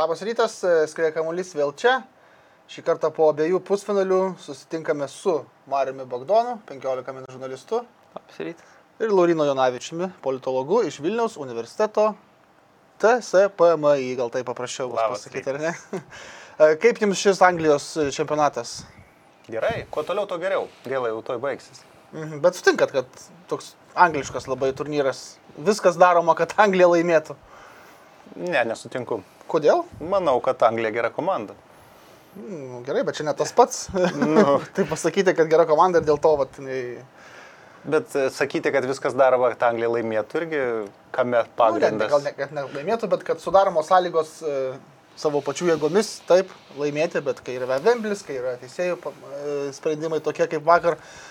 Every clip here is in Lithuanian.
Labas rytas, e, skrieja kamuolys vėl čia. Šį kartą po abiejų pusfinalių susitinkame su Mariumi Bagdonu, 15 min žurnalistu, Labas rytas. ir Laurino Jonavičiumi, politologu iš Vilniaus universiteto TSPMI, gal tai paprasčiau pasakyti, ar ne? E, Kaip jums šis Anglijos čempionatas? Gerai, kuo toliau, tuo geriau. Gaila, jau toj baigsis. Mhm, Bet sutinkat, kad toks angliškas labai turnyras, viskas daroma, kad Anglija laimėtų. Ne, nesutinku. Kodėl? Manau, kad Anglija gera komanda. Mm, Gerai, bet čia ne tas pats. Nu. tai pasakyti, kad gera komanda ir dėl to, vat, jinai... Bet e, sakyti, kad viskas daroma, kad Anglija laimėtų, irgi kame Nu, ne, pagrindas. gal ne, kad nelaimėtų, bet kad sudaromos sąlygos e, savo pačių jėgomis taip laimėti, bet kai yra Vemblis, kai yra teisėjų e, sprendimai tokie kaip vakar, e,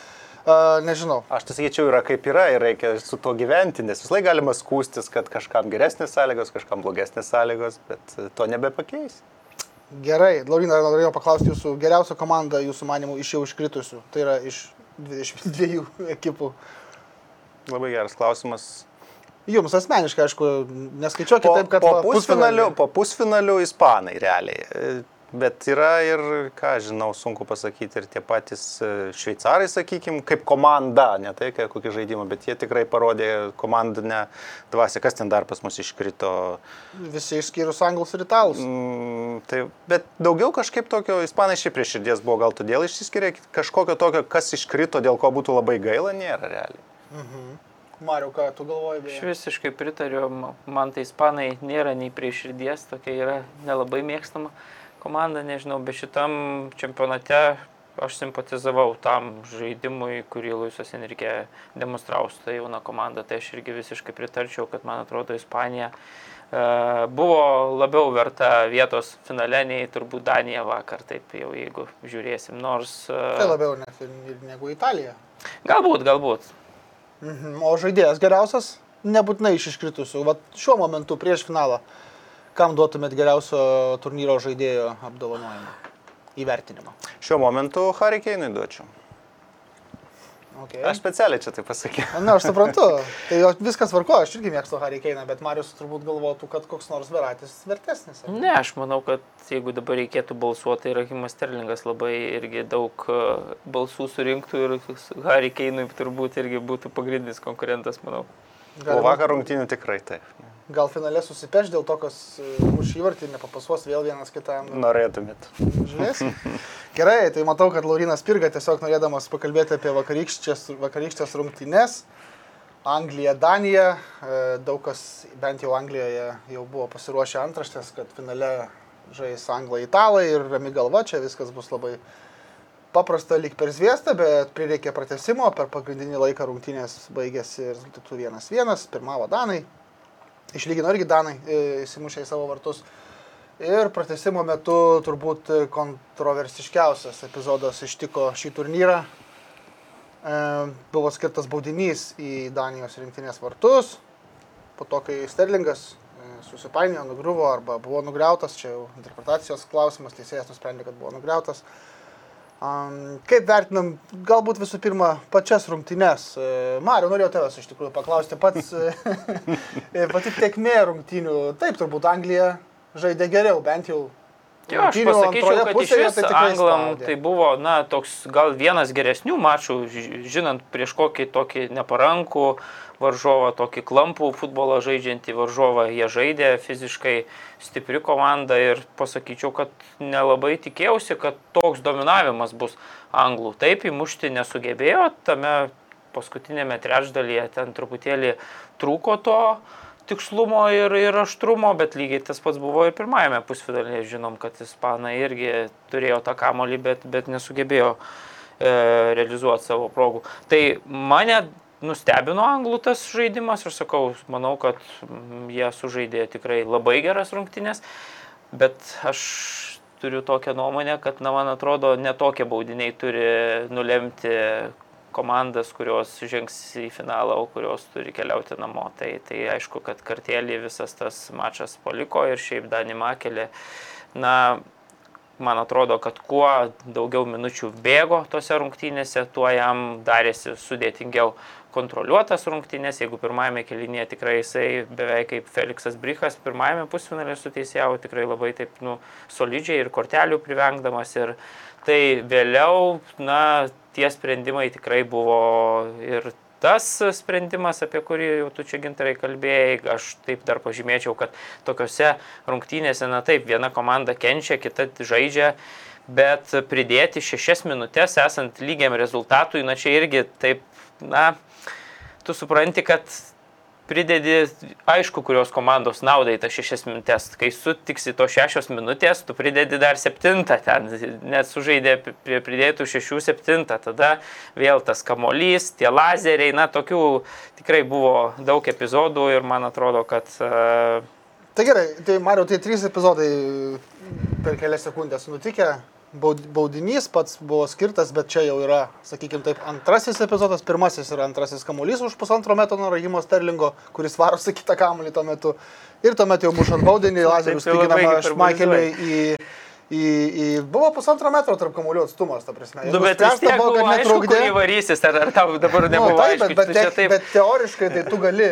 nežinau. Aš tai sakyčiau, yra kaip yra ir reikia su to gyventi, nes visai galima skūstis, kad kažkam geresnės sąlygos, kažkam blogesnės sąlygos, bet e, to nebepakeis. Gerai, Laurina, norėjau paklausti jūsų geriausią komandą, jūsų manimų, iš jau iškritusių. Tai yra iš 22 ekipų. Labai geras klausimas. Jums asmeniškai, aišku, neskaičiuokit Po, taip, kad po, pusfinalį- po pusfinalių ispanai realiai. Bet yra ir, ką žinau, sunku pasakyti, ir tie patys e, šveicarai, sakykime, kaip komanda, ne tai kaip kokį žaidimą, bet jie tikrai parodė komandinę dvasę, kas ten dar pas mus iškrito. Visi išskyrus anglus ir italus. Mm, tai, bet daugiau kažkaip tokio, ispanai šiaip prie širdies buvo, gal todėl išsiskiria, kažkokio tokio, kas iškrito, dėl ko būtų labai gaila, nėra realiai. Mariu, ką tu galvoji? Aš visiškai pritariu, ma- man tai ispanai nėra nei prie širdies, tokia yra nelabai mėgstama komanda, nežinau, bet šitam čempionate aš simpatizavau tam žaidimui, kurį Luisas Enrique demonstravo su ta jauna komanda, tai aš irgi visiškai pritarčiau, kad man atrodo Ispanija e, buvo labiau verta vietos finale nei turbūt Danija vakar, taip jau jeigu žiūrėsim, nors... e, Tai labiau net negu Italija. Galbūt, galbūt. Mhm. O žaidėjas geriausias, nebūtinai iš iškritusių. Vat šiuo momentu prieš finalą, kam duotumėt geriausio turnyro žaidėjo apdovanojimą? Įvertinimą. Šiuo momentu Harikeinui duočiau. Okay. Aš specialiai čia tai pasakiau. Na, aš suprantu. Tai jo viskas varko, aš irgi mėgstu Harry Kane, bet Marius turbūt galvotų, kad koks nors Veratis vertesnis. ar ne? Aš manau, kad jeigu dabar reikėtų balsuoti, tai Rahimas Sterlingas labai irgi daug e, balsų surinktų ir Harry Keinui turbūt irgi būtų pagrindinis konkurentas, manau. O vakar rungtynių tikrai taip. Gal finale susipeš dėl to, kas už įvartį nepapasuos vėl vienas kitam. Norėtumėt. Žiūrėsim. Gerai, tai matau, kad Laurinas Pirga tiesiog norėdamas pakalbėti apie vakarykštės, vakarykštės rungtynes. Anglija, Danija. E, Daug kas, bent jau Anglijoje, jau buvo pasiruošę antraštės, kad finale žais Anglai, Italai ir rami galva, čia viskas bus labai paprasta lyg per zviestą, bet prireikė pratesimo, per pagrindinį laiką rungtynės baigėsi rezultatų 1-1, pirmavo Danai, išlygino irgi Danai, e, įsimušė į savo vartus. Ir pratesimo metu turbūt kontroversiškiausias epizodas ištiko šį turnyrą. E, buvo skirtas baudinys į Danijos rinktinės vartus. Po to, kai Sterlingas e, susipainiojo, nugriuvo arba buvo nugriautas, čia jau interpretacijos klausimas, teisėjas nusprendė, kad buvo nugriautas. Kaip vertinam, galbūt visų pirma, pačias rungtynes. E, Mariu, norėjau tavęs iš tikrųjų paklausti pats, e, pati tiekmė rungtynių. Taip, turbūt Anglija žaidė geriau, bent jau. Jo, aš pasakyčiau, kad iš pusėje vis tai anglam spaudė. tai buvo, na, toks gal vienas geresnių mačų, ži- žinant prieš kokį tokį neparankų varžovą, tokį klampų futbolą žaidžiantį varžovą, jie žaidė fiziškai stipri komanda ir pasakyčiau, kad nelabai tikėjausi, kad toks dominavimas bus anglų. Taip, įmušti nesugebėjo, tame paskutinėme trečdalyje ten truputėlį trūko to tikslumo ir, ir aštrumo, bet lygiai tas pats buvo ir pirmajame pusfinalyje. Žinom, kad ispanai irgi turėjo tą kamolį, bet, bet nesugebėjo e, realizuoti savo progų. Tai mane nustebino anglų tas žaidimas, aš sakau, manau, kad mm, jie sužaidė tikrai labai geras rungtynės, bet aš turiu tokią nuomonę, kad, na, man atrodo, netokie baudiniai turi nulemti komandas, kurios žengs į finalą, o kurios turi keliauti namo. Tai, tai aišku, kad kartelį visas tas mačas paliko ir šiaip Dani Makelė, na, man atrodo, kad kuo daugiau minučių bėgo tose rungtynėse, tuo jam darėsi sudėtingiau kontroliuotas rungtynės, jeigu pirmajame kelinėje tikrai jisai beveik kaip Felixas Brichas, pirmajame pusfinalė suteisėjau tikrai labai taip, nu, solidžiai ir kortelių privengdamas ir tai vėliau, na, tie sprendimai tikrai buvo ir tas sprendimas, apie kurį jau tu čia gintarai kalbėjai, aš taip dar pažymėčiau, kad tokiuose rungtynėse, na taip, viena komanda kenčia, kita žaidžia, bet pridėti šešias minutės esant lygiam rezultatui, na čia irgi taip, na, tu supranti, kad pridedi, aišku, kurios komandos naudai tas šešias minutės. Kai sutiksi to šešios minutės, tu pridedi dar septintą ten, net sužaidė prie pridėtų šešių septintą. Tada vėl tas kamolys, tie lazeriai, na, tokių tikrai buvo daug epizodų ir man atrodo, kad... Uh, Tai gerai, tai Mario, tai trys epizodai per kelias sekundės nutikę. Baud- Baudinys pats buvo skirtas, bet čia jau yra, sakykime taip, antrasis epizodas, pirmasis yra antrasis kamuolys už pusantro metro nuo Rahimo Sterlingo, kuris varosi kitą kamuolį tuo metu. Ir tuomet jau mušant baudinį, lazerius hiperbolizuoji. šmaikeliui į... Į, į, buvo pusantro metro tarp kamuolių atstumas, ta prasme. Nu, bet nuspręsta tiek buvo, kad aišku, netrukdė. kurį varysis, ar, ar tau dabar nebuvo Nu, taip, aišku, bet, bet, tu čia te, taip... bet teoriškai tai tu gali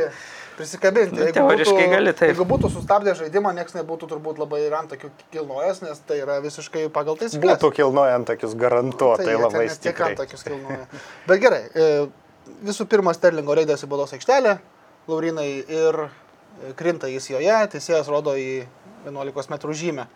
prisikabinti. Nu, teoriškai gali, taip. Jeigu būtų sustabdę žaidimą, niekas nebūtų turbūt labai ir ant tokių kilnojas, nes tai yra visiškai pagal taisyklės. Būtų kilnojant tokius garantuotai ten labai tiek stipriai. ant tokius kilnoja. Bet gerai, e, visų pirma, Sterlingo reidas į baudos aikštelę, Laurinai ir e, krinta jis joje, teisėjas rodo į 11 m žymę.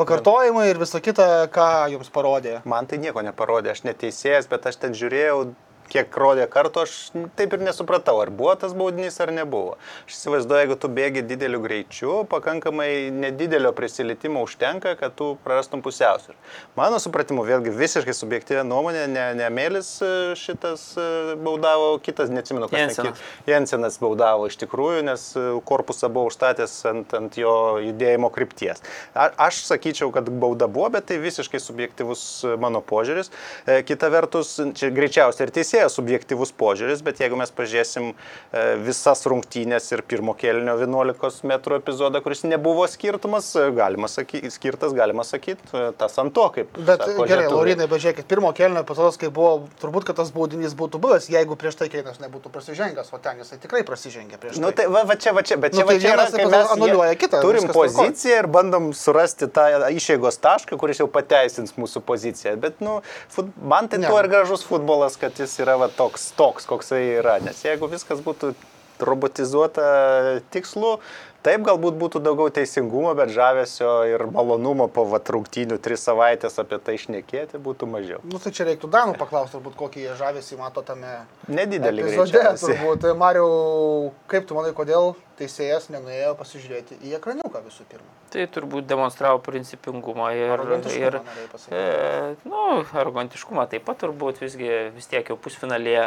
Pakartojimai ir visa kita, ką jums parodė. Man tai nieko neparodė, aš neteisėjas, bet aš ten žiūrėjau, kiek rodė kartu, aš taip ir nesupratau, ar buvo tas baudinys ar nebuvo. Aš įsivaizduoju, jeigu tu bėgi dideliu greičiu, pakankamai nedidelio prisilietimo užtenka, kad tu prarastum pusiausvyrą. Mano supratimu, vėlgi visiškai subjektyvė nuomonė, ne, ne Mėlis e, šitas e, baudavo, kitas, neatsimenu, kas Jensenas. Jensenas baudavo iš tikrųjų, nes e, korpusą buvo užstatęs ant, ant jo judėjimo krypties. A, aš sakyčiau, kad bauda buvo, bet tai visiškai subjektivus e, mano požiūris. Kita vertus, čia greičiausiai ir teisėjas subjektivus požiūris, bet jeigu mes pažiūrėsim e, visas rungtynės ir pirmo kelnio 11 m epizodą, kuris nebuvo skirtumas, e, galima sakyti, skirtas, galima sakyti, e, tas ant to, kaip. Bet sako gerai, lietuviai. Laurinai, bežiūrėkit, pirmo kelnio epizodas, kai buvo, turbūt, kad tas baudinys būtų buvęs, jeigu prieš tai Keinas nebūtų prasižengęs, o ten jisai tikrai prasižengė prieš tai. Nu, tai va, va čia, va čia, bet Nu, čia, tai va čia yra, kai mes anuliuoja kitą, turim poziciją ir bandom surasti tą išėgos tašką, kuris jau pateisins mūsų poziciją. Bet, nu, fut, man tai Ne. tuo ir gražus futbolas, kad jis yra va, toks, toks, koksai yra. Nes jeigu viskas būtų robotizuota tikslu, taip galbūt būtų daugiau teisingumo, bet žavesio ir malonumo po va, rungtynių tris savaitės apie tai išnekėti būtų mažiau. Nu, tai čia reiktų Danų paklausti, turbūt, kokį jie žavesį mato tame Nedidelį epizode. Turbūt, Mariu, kaip tu manai, kodėl teisėjas nenuėjo pasižiūrėti į ekraniuką visų pirma? Tai turbūt demonstravo principingumą ir... Ir e, nu, arogantiškumą taip pat turbūt visgi vis tiek jau pusfinalėje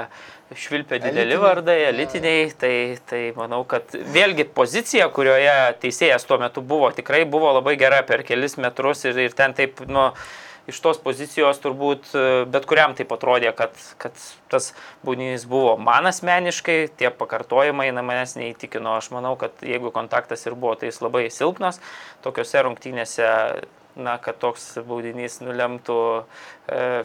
švilpia dideli Elitiniai. vardai, elitiniai, tai, tai manau, kad vėlgi pozicija, kurioje teisėjas tuo metu buvo, tikrai buvo labai gera per kelis metrus ir, ir ten taip, nu, iš tos pozicijos turbūt e, bet kuriam taip atrodė, kad, kad tas būnys buvo man asmeniškai, tie pakartojimai na, manęs neįtikino. Aš manau, kad jeigu kontaktas ir buvo, tai jis labai silpnas. Tokiuose rungtynėse, na, kad toks baudinys nulemtų e,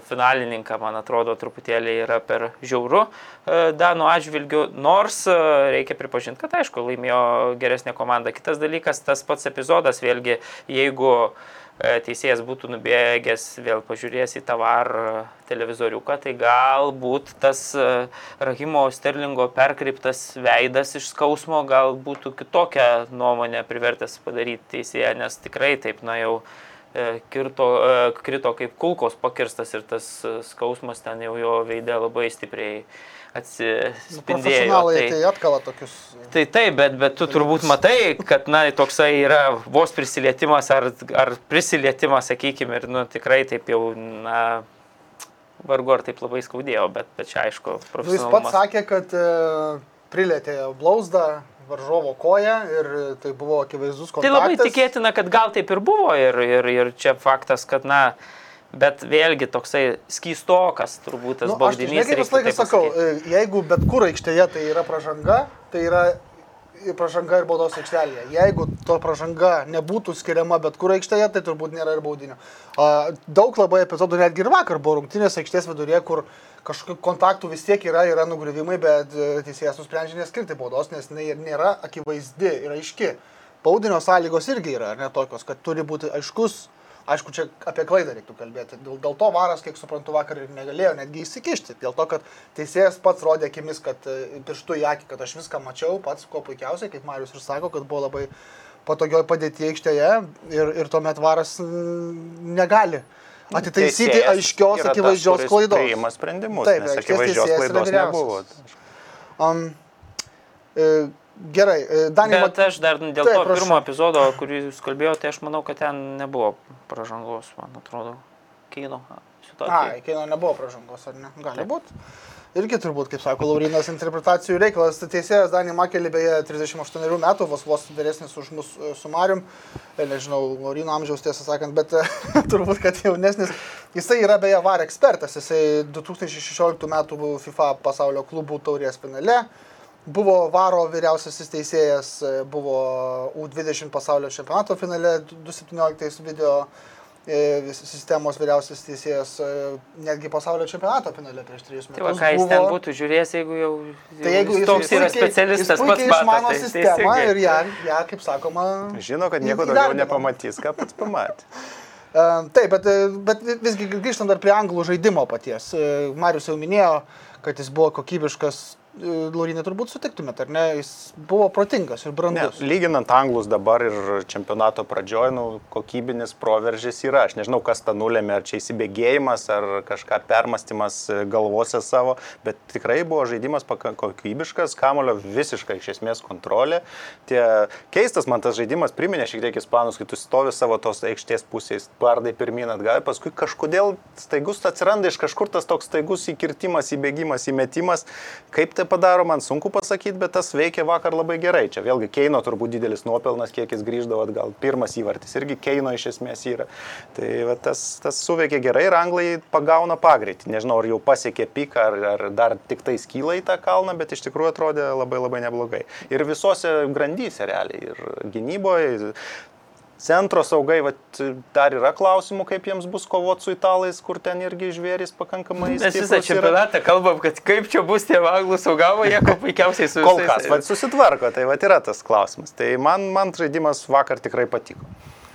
finalininką, man atrodo, truputėlį yra per žiauru e, Danų atžvilgių. Nors e, reikia pripažinti, kad aišku, laimėjo geresnė komanda. Kitas dalykas, tas pats epizodas, vėlgi, jeigu e, teisėjas būtų nubėgęs, vėl pažiūrėjęs į tavar televizoriuką, tai galbūt tas e, Rahimo Sterlingo perkreiptas veidas iš skausmo gal būtų kitokią nuomonę privertęs padaryti teisėją, nes tikrai taip, na jau e, kirto, e, krito kaip kulkos pakirstas ir tas e, skausmas ten jau jo veidė labai stipriai Nu, atsispindėjo. Profesionalai Tai, tai atkala tokius. Tai taip, bet, bet tu turbūt matai, kad, na, toksai yra vos prisilietimas ar, ar prisilietimas, sakykime, ir, nu, tikrai taip jau, na, vargu ar taip labai skaudėjo, bet, bet čia aišku, Nu, Jis pats sakė, kad e, prilėtė blauzdą varžovo koją ir tai buvo akivaizdus Tai kontaktas. labai tikėtina, kad gal taip ir buvo ir, ir, ir čia faktas, kad, na, bet vėlgi toksai skystokas turbūt tas Nu, aš tai baudinys. visą laiką sakau, e, jeigu bet kur aikštėje tai yra pažanga, tai yra ir pražanga ir baudos aikštelėje. Jeigu to pražanga nebūtų skiriama bet kur aikštėje, tai turbūt nėra ir baudinio. Daug labai epizodų netgi ir vakar buvo rungtynės aikštės vidurėje, kur kažkokių kontaktų vis tiek yra, yra nugriuvimai, bet e, teisėjas nusprendžia neskirti baudos, nes nėra akivaizdi ir aiški. Baudinio sąlygos irgi yra, ar ne tokios, kad turi būti aiškus Aišku, čia apie klaidą reiktų kalbėti. Dėl, dėl to varas, kiek suprantu, vakar ir negalėjo netgi įsikišti. Dėl to, kad teisėjas pats rodė akimis, kad e, pirštų į akį, kad aš viską mačiau, pats kuo puikiausiai, kaip Marius ir sako, kad buvo labai patogioj padėti aikštėje ir, ir tuomet varas negali atitaisyti Teisėjas aiškios, tas, akivaizdžios kuris klaidos. Priima sprendimus, Taip, nes akivaizdžios klaidos nebuvo. Um, e, gerai, e, Daniel. Bet aš dar dėl Taip, to prašau. pirmo epizodo, kurį jūs kalbėjote, tai aš manau, kad ten nebuvo pažangos, man atrodo, Keino A, situacija. Keino nebuvo pražangos, ar ne? Gali būti. Irgi turbūt, kaip sako Laurinas, interpretacijų reikalas. Teisėjas Danį Makelį, beje, 38 metų, vos vos vyresnis už mus e, su Marium, E, nežinau, Laurino amžiaus tiesą sakant, bet turbūt, kad jaunesnis. Jisai yra beje VAR ekspertas, jisai 2016 metų buvo FIFA pasaulio klubų taurės finale. Buvo Varo vyriausiasis teisėjas, e, buvo U20 pasaulio čempionato finale 2017 video e, sistemos vyriausias teisėjas, e, netgi pasaulio čempionato finale prieš trejus metus. Tai va, ką jis ten būtų žiūrėjęs, jeigu jau, Tai jeigu jis toks yra puikiai- specialistas, jis pats išmano tai sistemą teisingai. ir ją, ją, kaip sakoma, Žino, kad nieko daugiau nepamatys, ką pats pamatė. Taip, bet, bet visgi grįžtant dar prie anglų žaidimo paties. Marius jau minėjo, kad jis buvo kokybiškas. Laurinė turbūt sutiktumėt, ar ne? Jis buvo protingas ir Ne, brandus. lyginant anglus dabar ir čempionato pradžioj, nu, kokybinis proveržis yra. Aš nežinau, kas tą nulėmė, ar čia įsibėgėjimas, ar kažką permastymas galvose savo, bet tikrai buvo žaidimas kokybiškas, kamulio visiškai iš esmės kontrolė. Tie keistas man tas žaidimas priminė šiek tiek ispanus, kai tu stovi savo tos aikštės pusės, pardai pirmin atgal, paskui kažkodėl staigus atsiranda iš kažkur tas toks staigus įkirtimas, įbėgimas, įmetimas. Kaip tai padaro, man sunku pasakyti, bet tas veikia vakar labai gerai. Čia vėlgi Keino turbūt didelis nuopelnas, kiek jis grįždavo atgal. Pirmas įvartis irgi Keino iš esmės yra. Tai va, tas, tas suveikia gerai ir anglai pagauna pagreitį. Nežinau, ar jau pasiekė piką, ar, ar dar tik tai skyla į tą kalną, bet iš tikrųjų atrodė labai labai neblogai. Ir visose grandyse realiai. Ir gynyboje. Centro saugai, vat, dar yra klausimų, kaip jiems bus kovoti su italais, kur ten irgi žvėris pakankamai Mes visą stiprūs yra. čempionatą kalbam, kad kaip čia bus tie anglų saugavo, jie ko puikiausiai su Kol kas, vat, susitvarko, tai vat, yra tas klausimas. Tai man, man žaidimas vakar tikrai patiko.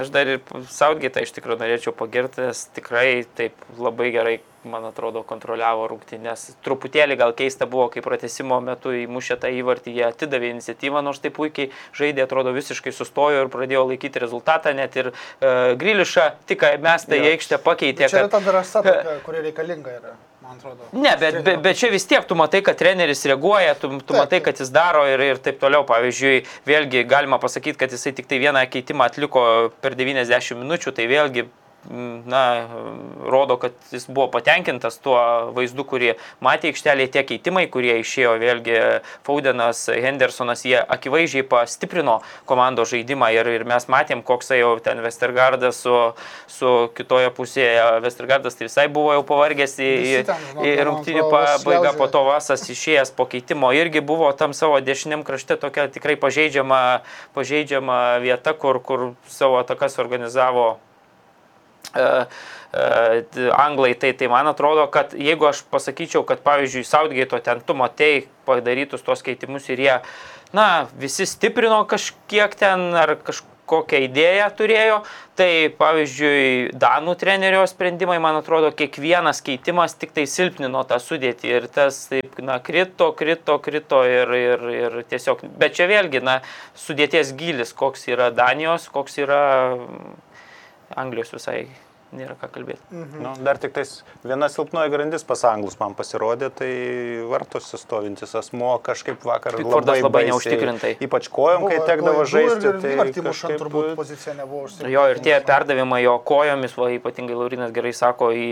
Aš dar ir Saudgėtą iš tikrųjų norėčiau pagirti, nes tikrai taip labai gerai, man atrodo, kontroliavo rungtynės. Truputėlį gal keista buvo, kai pratesimo metu įmušė tą įvartį, jie atidavė iniciatyvą, nors taip puikiai žaidė, atrodo, visiškai sustojo ir pradėjo laikyti rezultatą, net ir uh, Grilišą tik mes Jo. aikštę pakeitė. Čia yra kad- ta drąsa, kuri reikalinga yra, man atrodo. Ne, bet, bet, bet čia vis tiek tu matai, kad treneris reaguoja, tu, tu Taip, matai, kad jis daro ir, ir taip toliau. Pavyzdžiui, vėlgi galima pasakyti, kad jisai tik tai vieną keitimą atliko per 90 minučių, tai vėlgi na, rodo, kad jis buvo patenkintas tuo vaizdu, kurį matė aikštelėje, tie keitimai, kurie išėjo, vėlgi Faudenas, Hendersonas, jie akivaizdžiai pastiprino komandos žaidimą ir, ir mes matėm, koks jau ten Westergardas su, su kitoje pusėje. Westergardas tai visai buvo jau pavargęs į, į, rungtinių pabaigą, po to Vasas išėjęs po keitimo irgi buvo tam savo dešiniam krašte tokia tikrai pažeidžiama, pažeidžiama vieta, kur, kur savo atakas organizavo anglai, tai, tai man atrodo, kad jeigu aš pasakyčiau, kad pavyzdžiui, Saudgėto ten tu matei padarytus tos keitimus ir jie, na, visi stiprino kažkiek ten ar kažkokią idėją turėjo, tai pavyzdžiui, Danų trenerio sprendimai, man atrodo, kiekvienas keitimas tik tai silpnino tą sudėtį ir tas, taip, na, krito, krito, krito ir, ir, ir tiesiog, bet čia vėlgi, na, sudėties gilis, koks yra Danijos, koks yra Anglijos visai nėra ką kalbėti. Nu, dar tik tais viena silpnoji grandis pas anglus man pasirodė, tai vartuose stovintis asmo kažkaip vakar Pickfordas labai baisiai- neeužtikrintai. Ypač kojom, kai Buvo tekdavo klaidų žaisti. Ir, ir, ir Artimušan kažkaip- turbūt pozicija nebuvo užsikrėtęs. Jo, ir tie perdavimai jo kojomis, va, ypatingai Laurinas gerai sako, į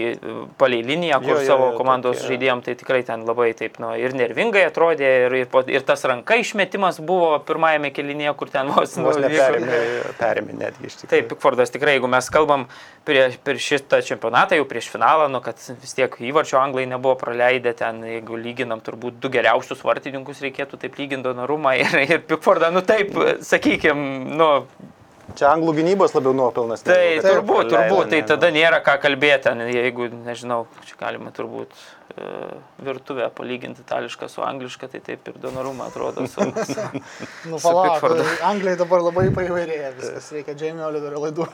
palei liniją, kur Jo, jo, savo jo, komandos tokie. žaidėjom, tai tikrai ten labai taip, nu, ir nervingai atrodė, ir, ir, ir tas ranka išmetimas buvo pirmajame kelinėje, kur ten vos, nu, Vos vyko- neperėmė, perėmė netgi iš tikrųjų. Taip, Pickfordas tikrai, jeigu mes kalbam prieš, prieš šitą čempionatą, jau prieš finalą, nu, kad vis tiek įvarčio anglai nebuvo praleidę ten, jeigu lyginam turbūt du geriausius vartininkus reikėtų taip lyginti donorumą ir, ir Pickfordą, nu taip, sakykime, nu, Čia anglų gynybos labiau nuopilnas. Tai negu kad turbūt, turbūt, tai ne, tada nėra ką kalbėti, jeigu, nežinau, čia galima turbūt e, virtuvę palyginti itališką su angliška, tai taip ir donorumą atrodo. Su, su, Nu, palauk. Anglijai dabar labai paįvairėja viskas, reikia Jamie Oliverio laidų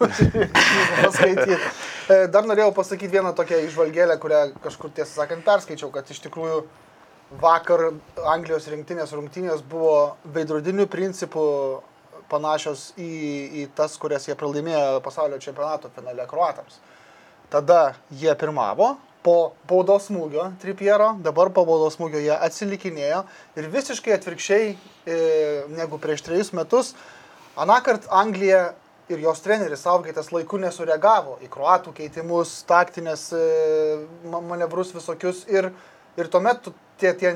paskaityti. E, Dar norėjau pasakyti vieną tokią išvalgėlę, kurią kažkur tiesą sakant perskaičiau, kad iš tikrųjų vakar Anglijos rinktinės rungtynės buvo veidrodinių principų panašios į, į tas, kurias jie pralaimėjo pasaulio čempionato finale kruatams. Tada jie pirmavo, po baudos smūgio Tripiero, dabar po baudos smūgio jie atsilikinėjo ir visiškai atvirkščiai e, negu prieš trejus metus. Anakart Anglija ir jos treneris Saugaitas laiku nesureagavo į kruatų keitimus, taktinės e, ma- manevrus visokius ir, ir tuomet tu- tie, tie,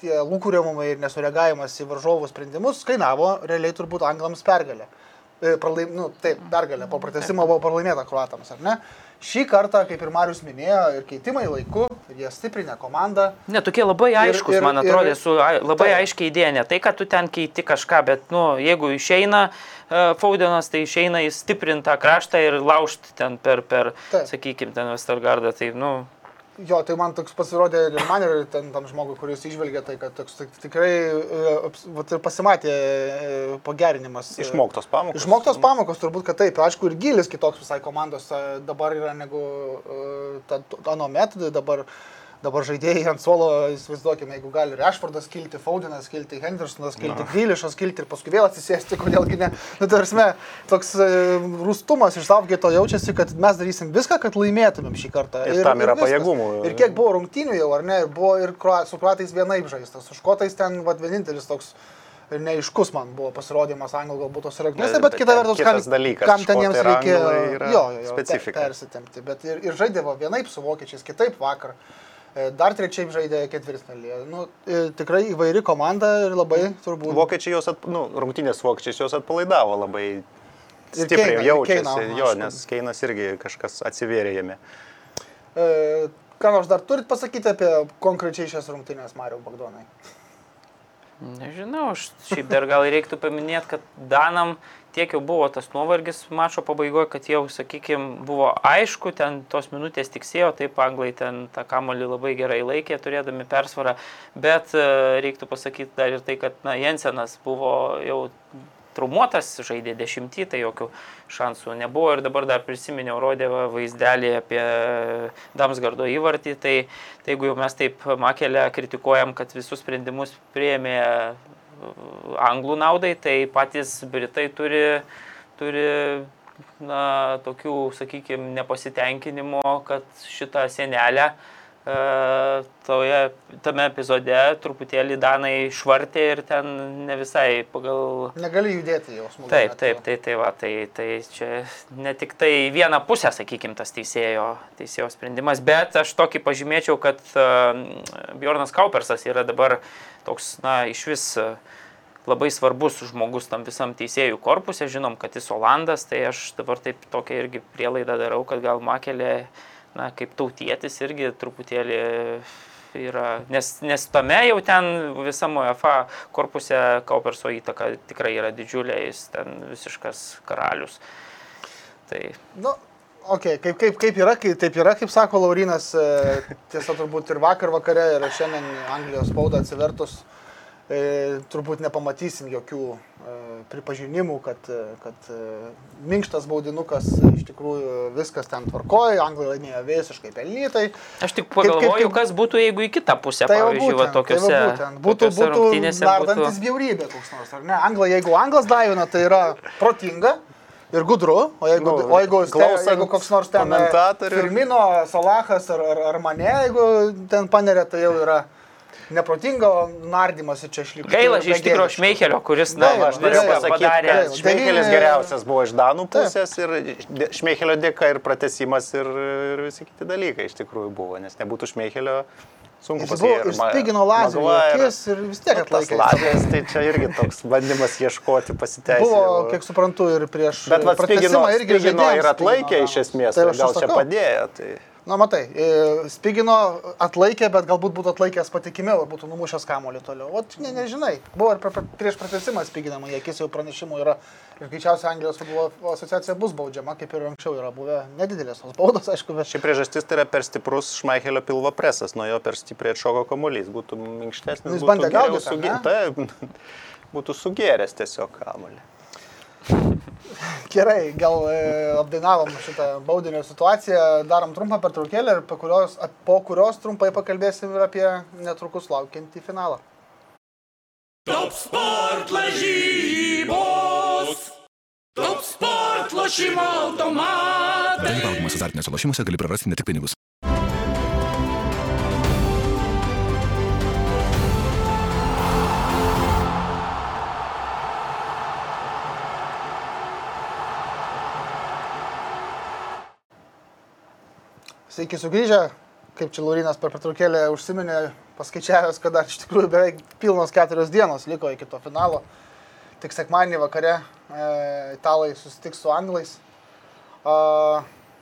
tie lūkuriamumai ir nesureagavimas į varžovų sprendimus kainavo realiai turbūt anglams pergalę. E, Pralaim, nu, taip, pergalė po pratesimo buvo pralaimėta kruatams, ar ne? Šį kartą, kaip ir Marius minėjo, ir keitimai laiku, ir jie stiprinę komandą. ne, tokie labai aiškus, ir- man ir- atrodo, su ai- labai Taip. aiškiai idėja, ne tai, kad tu ten keiti kažką, bet, nu, jeigu išeina uh, Faudenas, tai išeina į stiprintą kraštą ir laužti ten per, per Taip. sakykime, ten Westergardą, tai, nu, Jo, tai man toks pasirodė ir man ir ten tam žmogui, kuris išvelgia tai, kad toks tik- tikrai e, vat ir pasimatė e, pagerinimas. Išmoktos pamokos. Išmoktos pamokos turbūt, kad taip, aišku, ir gilis kitoks visai komandos e, dabar yra negu ta- anomet, dabar, dabar žaidėjai ant suolo, įsivaizduokime, jeigu gali Rešfordas kilti, Faudinas kilti, Hendersonas kilti, Grilišas kilti ir paskui vėl atsisėsti, kodėlgi ne. Nu, tai prasme, toks e, rūstumas iš Savgeto jaučiasi, kad mes darysim viską, kad laimėtumėm šį kartą. Ir tam yra viskas. pajėgumų. Ir kiek buvo rungtynių jau, ar ne, ir buvo ir su kruatais vienaip žaistas, su škotais ten vat, vienintelis toks neiškus man buvo pasirodymas anglų galbūt tos rungtynėse, bet Bet kita vertus, kam, dalykas, kam ten jiems ir reikėjo jo, jo, jo, specifika. per- persitempti, bet ir, ir žaidėvo vienaip su vokiečiais, kitaip vakar. E, Dar trečiaip žaidė ketvirtfinalį. Nu, e, tikrai įvairi komanda ir labai turbūt. Vokiečiai jos, at, nu, rungtynės vokiečiais jos atpalaidavo labai stipriai Keiną, ir jaučiasi. Keiną, jo, aišku. nes Keinas irgi kažkas atsivėrė jame. E, Ką nors dar turit pasakyti apie konkrečiai šias rungtynės, Mario Bagdonai? Nežinau, aš šiaip dar gal reiktų paminėti, kad Danam tiek jau buvo tas nuovargis mačo pabaigoje, kad jau, sakykime, buvo aišku, ten tos minutės tiksėjo, taip anglai ten tą kamolį labai gerai laikė, turėdami persvarą, bet e, reiktų pasakyti dar ir tai, kad na, Jensenas buvo jau traumuotas, žaidė dešimtį, tai jokių šansų nebuvo. Ir dabar dar prisiminiau, rodė va vaizdelį apie Damsgardo įvartį, tai, tai jeigu jau mes taip makelę kritikuojam, kad visus sprendimus prieėmė e, anglų naudai, tai patys Britai turi, turi na, tokių, sakykime, nepasitenkinimo, kad šitą senelę e, toje, tame epizode truputėlį Danai švartė ir ten ne visai pagal Negali judėti jau smūgio. Taip, taip, tai, tai va, tai, tai čia ne tik tai viena pusė, sakykime, tas teisėjo, teisėjo sprendimas, bet aš tokį pažymėčiau, kad uh, Bjornas Kaupersas yra dabar toks, na, iš vis uh, labai svarbus žmogus tam visam teisėjų korpusė, žinom, kad jis Olandas, tai aš dabar taip tokią irgi prielaidą darau, kad gal Makelė, na, kaip tautietis irgi truputėlį yra, nes, nes tame jau ten visam UEFA korpuse Kauperso įtaka tikrai yra didžiulė, jis ten visiškas karalius. Tai Nu, okay, kaip, kaip, kaip yra, kaip, taip yra, kaip sako Laurinas, e, tiesa turbūt ir vakar vakare, ir šiandien Anglijos spaudą atsivertus, turbūt nepamatysim jokių e, pripažinimų, kad, e, kad e, minkštas baudinukas iš tikrųjų viskas ten tvarkoja, Anglija laimėjo visiškai pelnytai. aš tik Kaip- kaip- pagalvoju, kaip- kas būtų, jeigu į kitą pusę, Tai pavyzdžiui, va, būtent, tai tokiuose, va būtent. būtų, tokiuose būtų rungtynėse nardantis būtų. bjaurybė koks nors, ar ne? Anglai, jeigu Anglas daivina, tai yra protinga. ir gudru, o jeigu, Nu, o jeigu, klausant jeigu koks nors ten komentatorių. Firmino, Salahas ar, ar, ar mane, jeigu ten paneria, tai jau yra neprotingo nardymas ir čia išlikti. Gaila, iš tikrųjų, Šmeichelio, kuris, na, Gaila, aš Norėjau pasakyti, Šmeichelis geriausias buvo iš Danų pusės ir Šmeichelio dėka ir pratesimas ir, ir visi kiti dalykai iš tikrųjų buvo, nes nebūtų Šmeichelio sunku Jis buvo ir spigino lazerių akis ir vis tiek Nu, atlaikė. lazijas, tai čia irgi toks bandymas ieškoti pasiteisinimo. Buvo, kiek suprantu, ir prieš Bet vad spigino, pratesimą irgi žaidėjams ir atlaikė Spigino iš esmės, Tai tai gal čia padėjo. Tai... Na, matai, e, Spigino atlaikė, bet galbūt būtų atlaikęs patikimiau ir būtų numušęs kamuolį toliau. O ne, nežinai. Buvo ir prieš pratesimą spiginama, jie akis jau pranešimų yra. Ir greičiausiai Anglijos futbolo asociacija bus baudžiama, kaip ir anksčiau yra buvę. Nedidelės tos baudos, aišku, bet Ši priežastis tai yra per stiprus Šmaikelio pilvo presas, nuo jo per stipriai atšoko kamuolys, būtų minkštesnis. Jis bandė ne? Taip, būtų sugėręs tiesiog kamuolį. gerai, gal e, apdainavom šitą baudinio situaciją, darom trumpą pertraukėlę ir po kurios, po kurios trumpai pakalbėsim ir apie netrukus laukiantį finalą. Top sport lažybos. Top sport lošimo automatai. Dalyvaudamas azartiniuose lošimuose gali prarasti ne tik pinigus. Sveiki sugrįžę, kaip čia Laurinas per pertraukėlę užsiminė, paskaičiavęs, kad dar iš tikrųjų beveik pilnos keturios dienos liko iki to finalo. Tik sekmadienį vakare e, italai susitiks su anglais. E,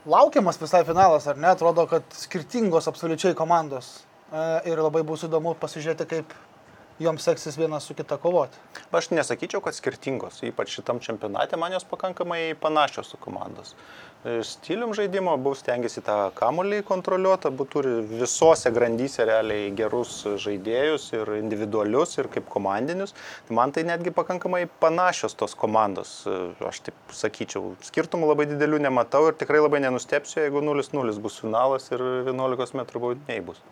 laukiamas visai finalas, ar ne? Atrodo, kad skirtingos absoliučiai komandos. E, ir labai bus įdomu pasižiūrėti, kaip joms seksis viena su kita kovoti. Aš nesakyčiau, kad skirtingos, ypač šitam čempionate man jos pakankamai panašios su komandos. E, Stilium žaidimo bus stengiasi tą kamuolį kontroliuoti, abu turi visose grandyse realiai gerus žaidėjus ir individualius, ir kaip komandinius. Tai man tai netgi pakankamai panašios tos komandos, E, aš taip sakyčiau. Skirtumų labai didelių nematau ir tikrai labai nenustepsiu, jeigu 0-0 bus finalas ir 11 m baudiniai bus.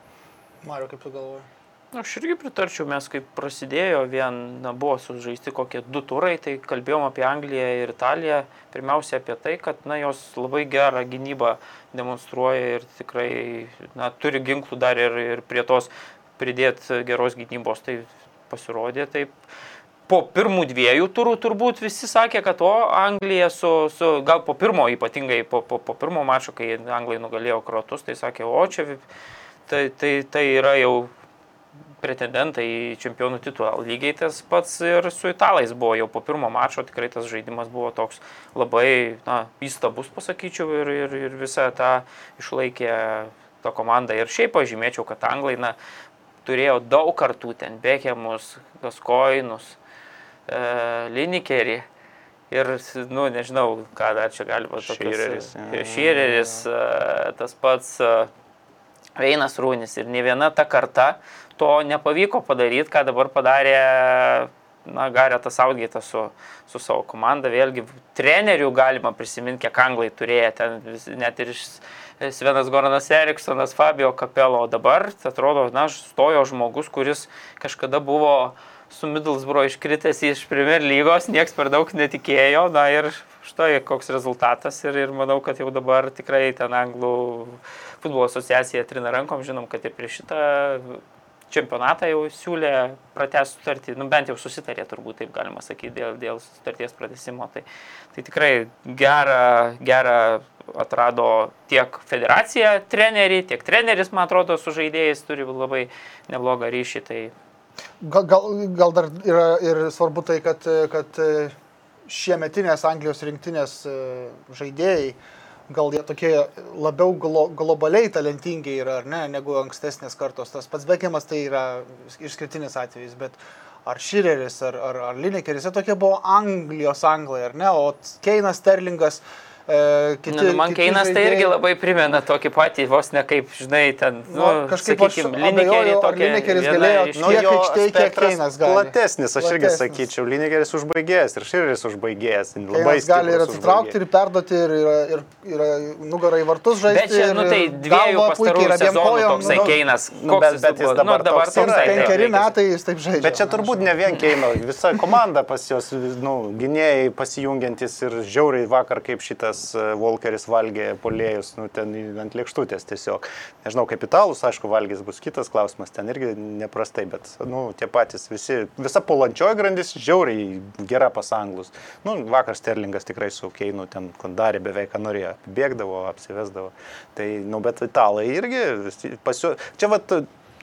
Mario, kaip tu galvoji? Aš irgi pritarčiau, mes kaip prasidėjo, vien na, buvo sužaisti kokie du turai, tai kalbėjom apie Angliją ir Italiją. Pirmiausia apie tai, kad na, jos labai gerą gynybą demonstruoja ir tikrai na, turi ginklų dar ir, ir prie tos pridėti geros gynybos. Tai pasirodė taip. Po pirmų dviejų turų turbūt visi sakė, kad o Anglija su, su gal po pirmo ypatingai, po, po, po pirmo mačo, kai Anglai nugalėjo krotus, tai sakė, o čia tai, tai, tai yra jau pretendentai į čempionų titulą. Lygiai tas pats ir su italais buvo jau po pirmo mačo, tikrai tas žaidimas buvo toks labai na, įstabus, pasakyčiau, ir, ir, ir visą tą išlaikė ta komanda. Ir šiaip pažymėčiau, kad anglai na, turėjo daug kartų ten Bekemus, Gaskoinus, e, Linikerį. Ir, nu, nežinau, ką dar čia galima Šireris, jo. Šireris, e, tas pats e, Veinas Rūnis. Ir ne viena ta karta to nepavyko padaryti, ką dabar padarė na, Garetas Audgeitas su, su savo komanda. Vėlgi, trenerių galima prisiminti, kiek anglai turėjo, ten vis, net ir Svenas Goranas Eriksonas, Fabio Capello, o dabar, atrodo, na, stojo žmogus, kuris kažkada buvo su Middlesbrough iškritęs iš Premier lygos, nieks per daug netikėjo, na ir štai koks rezultatas. Ir, ir manau, kad jau dabar tikrai ten anglų futbolo asociacija trina rankom, žinom, kad ir prieš šitą čempionatą jau siūlė pratęsti sutartį, nu bent jau susitarė turbūt, taip galima sakyti, dėl, dėl sutarties pratesimo. Tai, tai tikrai gerą, gerą atrado tiek federacija treneriai, tiek treneris, man atrodo, su žaidėjais turi labai neblogą ryšį. Tai Gal, gal, gal dar yra ir svarbu tai, kad, kad šiemetinės Anglijos rinktinės e, žaidėjai, gal jie tokie labiau glo, globaliai talentingi yra, ar ne, negu ankstesnės kartos. Tas pats Bekiamas tai yra išskirtinis atvejis, bet ar Šireris, ar, ar, ar Linekeris, jie tokie buvo Anglijos anglai, ar ne, o Keinas, Sterlingas, E, kiti, Nu, man Keinas tai irgi labai primena tokį patį, vos ne kaip, žinai, ten, nu, Nu, kažkaip aš sakykim, abejoju, Linekerį tokį. Linekeris galėjo- Nu, Kiek aikštėj, kiek Keinas gali. platesnis, aš irgi Platesnis. sakyčiau, Linegeris užbaigėjęs ir Širis užbaigėjęs. Labai Keinas gali ir atsitraukti, užbaigėjas. ir perduoti, ir, ir, ir, ir nugarą į vartus žaisti. Bet čia, nu tai dviejų pastarųjų sezonų kojom, toksai nu, Keinas. nu, Koks bet- jis bet jis dabar nu, dabar toks yra, Penkeri metai jis taip žaidžia. Bet čia turbūt ne vien Keino, visa komanda pas jos, nu, gynėjai pasijungiantis ir žiauriai vakar, kaip šitas e, Volkeris valgė polėjus, nu, ten ant lėkštutės tiesiog. Nežinau, kaip italus, aišku, valgys bus kitas klausimas, ten irgi neprastai, bet, nu, tie patys visi, visa polančioji grandis žiauriai gera pasanglus. Nu, vakar Sterlingas tikrai su Keinu ten kondarė beveik, ką norėjo, bėgdavo, apsivesdavo. Tai, nu, bet italai irgi pasio... Čia, vat,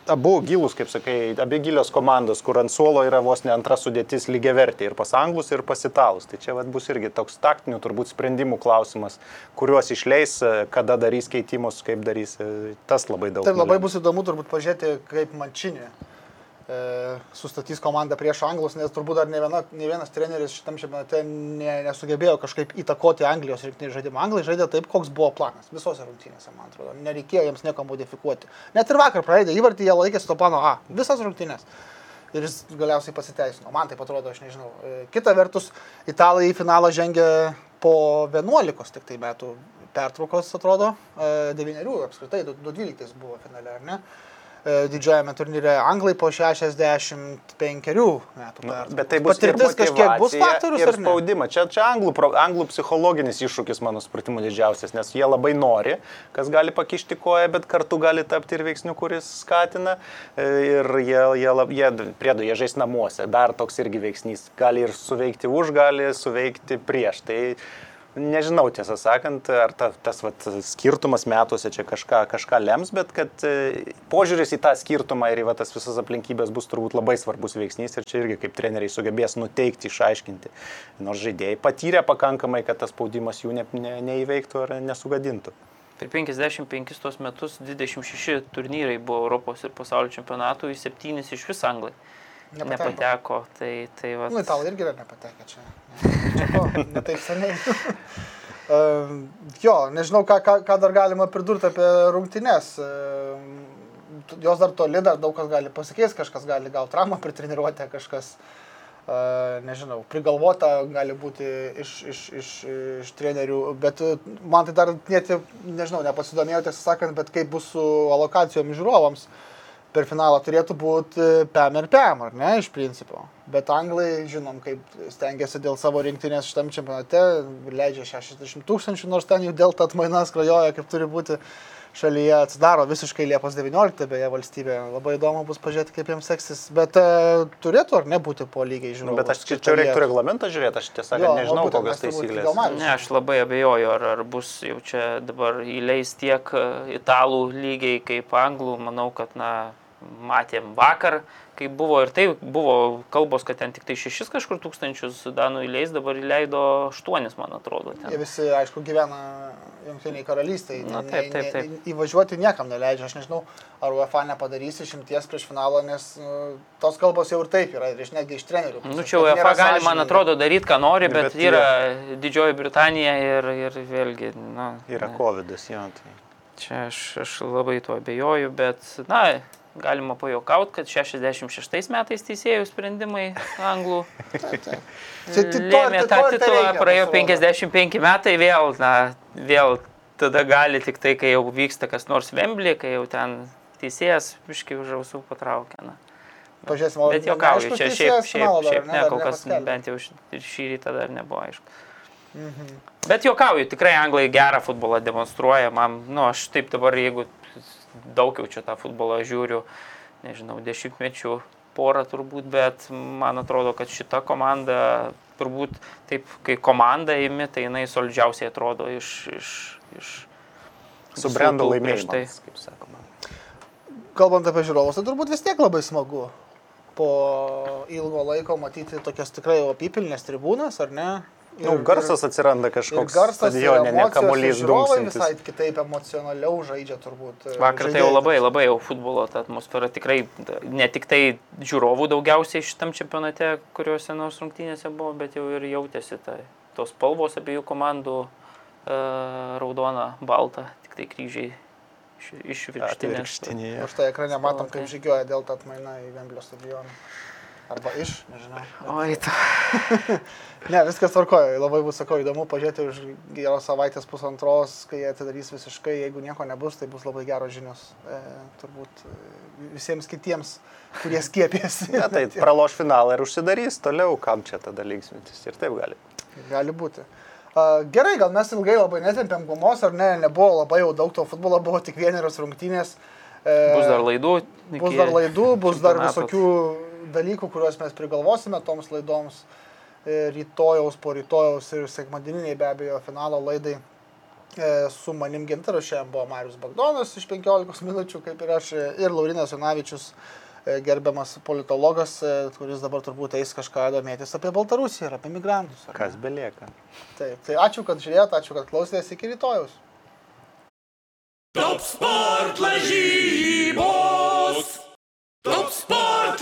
abu gilus, kaip sakai, abi gilios komandos, kur ant suolo yra vos ne antra sudėtis lygiavertė ir pas anglus, ir pas italus. Tai čia vat, bus irgi toks taktinių turbūt sprendimų klausimas, kuriuos išleis, e, kada darys keitimus, kaip darys. e, Tas labai daug. Taip labai bus įdomu turbūt pažiūrėti, kaip Mančinė sustatys komandą prieš Anglus, nes turbūt dar ne, viena, ne vienas treneris šitam čempionate ne, nesugebėjo kažkaip įtakoti Anglijos rinktinį žaidimą. Anglai žaidė taip, koks buvo planas visose rungtynėse, man atrodo. Nereikėjo jiems nieko modifikuoti. Net ir vakar praeidė įvartį, jie laikėsi to plano A. Visas rungtynės. Ir jis galiausiai pasiteisino. Man tai atrodo, aš nežinau. E, Kita vertus, italai į finalą žengė po 11 tik tai metų pertraukos, atrodo, 9 apskritai, 2012 buvo finale, ar ne? E, Didžiajame turnyre Anglai po 65 metų. Nu, bet tai bus ir Patirtis kažkiek bus faktorius, ir spaudimas. Čia, čia anglų, anglų psichologinis iššūkis, mano supratimu, didžiausias, nes jie labai nori, kas gali pakišti koją, bet kartu gali tapti ir veiksniu, kuris skatina. E, Ir jie, jie, jie priedu, jie žais namuose. Dar toks irgi veiksnys. Gali ir suveikti už, gali suveikti prieš. Tai Nežinau, tiesą sakant, ar ta, tas vat, skirtumas metuose čia kažką, kažką lems, bet kad e, požiūris į tą skirtumą ir į va, tas visas aplinkybės bus turbūt labai svarbus veiksnys ir čia irgi kaip treneriai sugebės nuteikti, išaiškinti. Nors žaidėjai patyrė pakankamai, kad tas spaudimas jų ne, ne, neįveiktų ar nesugadintų. Per 55 tuos metus 26 turnyrai buvo Europos ir pasaulio čempionatų, į 7 iš vis anglai Nepateko. nepateko. Tai, tai va, Nu, italai irgi yra nepatekę čia. Čia ko, ne taip seniai. Ehm, jo, nežinau, ką, ką, ką dar galima pridurti apie rungtynes. T- Jos dar toli, dar daug kas gali pasikeis, kažkas gali gauti traumą per treniruotę, kažkas, e, nežinau, prigalvota gali būti iš, iš, iš, iš trenerių, bet e, man tai dar net, nežinau, nepasidomėjau tiesą sakant, bet kaip bus su alokacijom žiūrovams per finalą turėtų būti PM ir PM, ar ne, iš principo. Bet anglai, žinom, kaip stengiasi dėl savo rinktinės šitam čempionate, leidžia 60 tūkstančių, nors ten jų dėl atmainas krajoja, kaip turi būti šalyje, atsidaro visiškai Liepos 19 beje valstybė. Labai įdomu bus pažiūrėti, kaip jiems seksis. Bet e, turėtų ar nebūti po lygiai, žinau. Nu, bet aš čia, reiktų reglamentą žiūrėti, aš tiesą sakant nežinau, būtent, kokios taisyklės. Ne, aš labai abejoju, ar, ar bus jau čia dabar įleis tiek e, italų lygiai kaip anglų. Manau, kad, na, matėm vakar, kai buvo ir tai buvo kalbos, kad ten tik tai šešis kažkur tūkstančius danų įleis, dabar įleido aštuonis, man atrodo. Jie Ten. visi, aišku, gyvena Junktiniai karalystėje. Na, taip, taip, taip. Įvažiuoti niekam neleidžia. Aš nežinau, ar UEFA nepadarys išimties prieš finalą, nes nu, tos kalbos jau ir taip yra, ir iš netgi iš trenerių. Nu, pusės, čia UEFA gali, man atrodo, daryti, ką nori, bet, Bet bet yra Didžioji Britanija ir, ir vėlgi, na, Yra COVID, jo. Tai. Čia aš, aš labai tuo abejoju, bet, na, galima pajokauti, kad 66 metais teisėjų sprendimai anglų lėmė to tą titulą, praėjo pasirodo. 55 metai vėl, na, vėl tada gali tik tai, kai jau vyksta kas nors Vemblį, kai jau ten teisėjas biškai už ausų patraukia. Na. Pažiūrėsim, Bet juokauju, neaiškus čia šiaip, šiaip, dar, šiaip ne, kol kas bent jau šį rytą dar nebuvo aišku. Mhm. Bet juokauju, tikrai anglai gerą futbolą demonstruoja, man, nu, aš taip dabar, jeigu daug jau čia tą futbolą žiūriu, nežinau, dešimtmečių porą turbūt, bet man atrodo, kad šita komanda, turbūt taip, kai komanda įimi, tai jinai solidžiausiai atrodo iš... iš, iš Su visų brendo tų prieš tai. kaip sakoma. Kalbant apie žiūrovus, tai turbūt vis tiek labai smagu po ilgo laiko matyti tokias tikrai jau apipilnės tribūnas, ar ne? Nu, garsas atsiranda ir kažkoks garsas, ir stadione, ne emocijos, ir kamuolys žiūrovai visai kitaip emocionaliau žaidžia turbūt. e, Vakar tai jau žaidėjai. labai, labai jau futbolo ta atmosfera tikrai, ne tik tai žiūrovų daugiausiai šitam čempionate, kuriuose nors rungtynėse buvo, bet jau ir jautėsi tai, tos spalvos abiejų komandų, raudona, balta, tik tai kryžiai iš, iš virštinės. Atvirkštinėje. Už tai ekrane matom, kaip žygioja dėl to atmaina į Vemblio stadioną. Arba iš, nežinau. Oi, ta. Ne, viskas tvarkoja. Labai bus, sakau, įdomu pažiūrėti už geros savaitės pusantros, kai jie atidarys visiškai. Jeigu nieko nebus, tai bus labai geros žinios. E, turbūt e, visiems kitiems, kurie skiepėsi. Ne, tai praloš finalą ir užsidarys toliau, kam čia tada linksmintis. Ir taip gali. Gali būti. A, Gerai, gal mes ilgai labai netempėm gumos, ar ne, nebuvo labai jau daug to futbolo, buvo tik vienerios rungtynės. E, Bus dar laidų. Bus dar laidų, bus dar visokių dalykų, kuriuos mes prigalvosime toms laidoms. E, Rytojaus, po rytojaus ir sekmadieniniai be abejo finalo laidai. E, Su manim gintaru šiandien buvo Marius Bagdonas iš 15 minučių, kaip ir aš, e, ir Laurinas Jonavičius, gerbiamas politologas, kuris dabar turbūt eis kažką domėtis apie Baltarusiją ir apie migrantus. Kas belieka. Taip, tai ačiū, kad žiūrėjote, ačiū, kad klausėtės iki rytojaus. Top sport lažybos.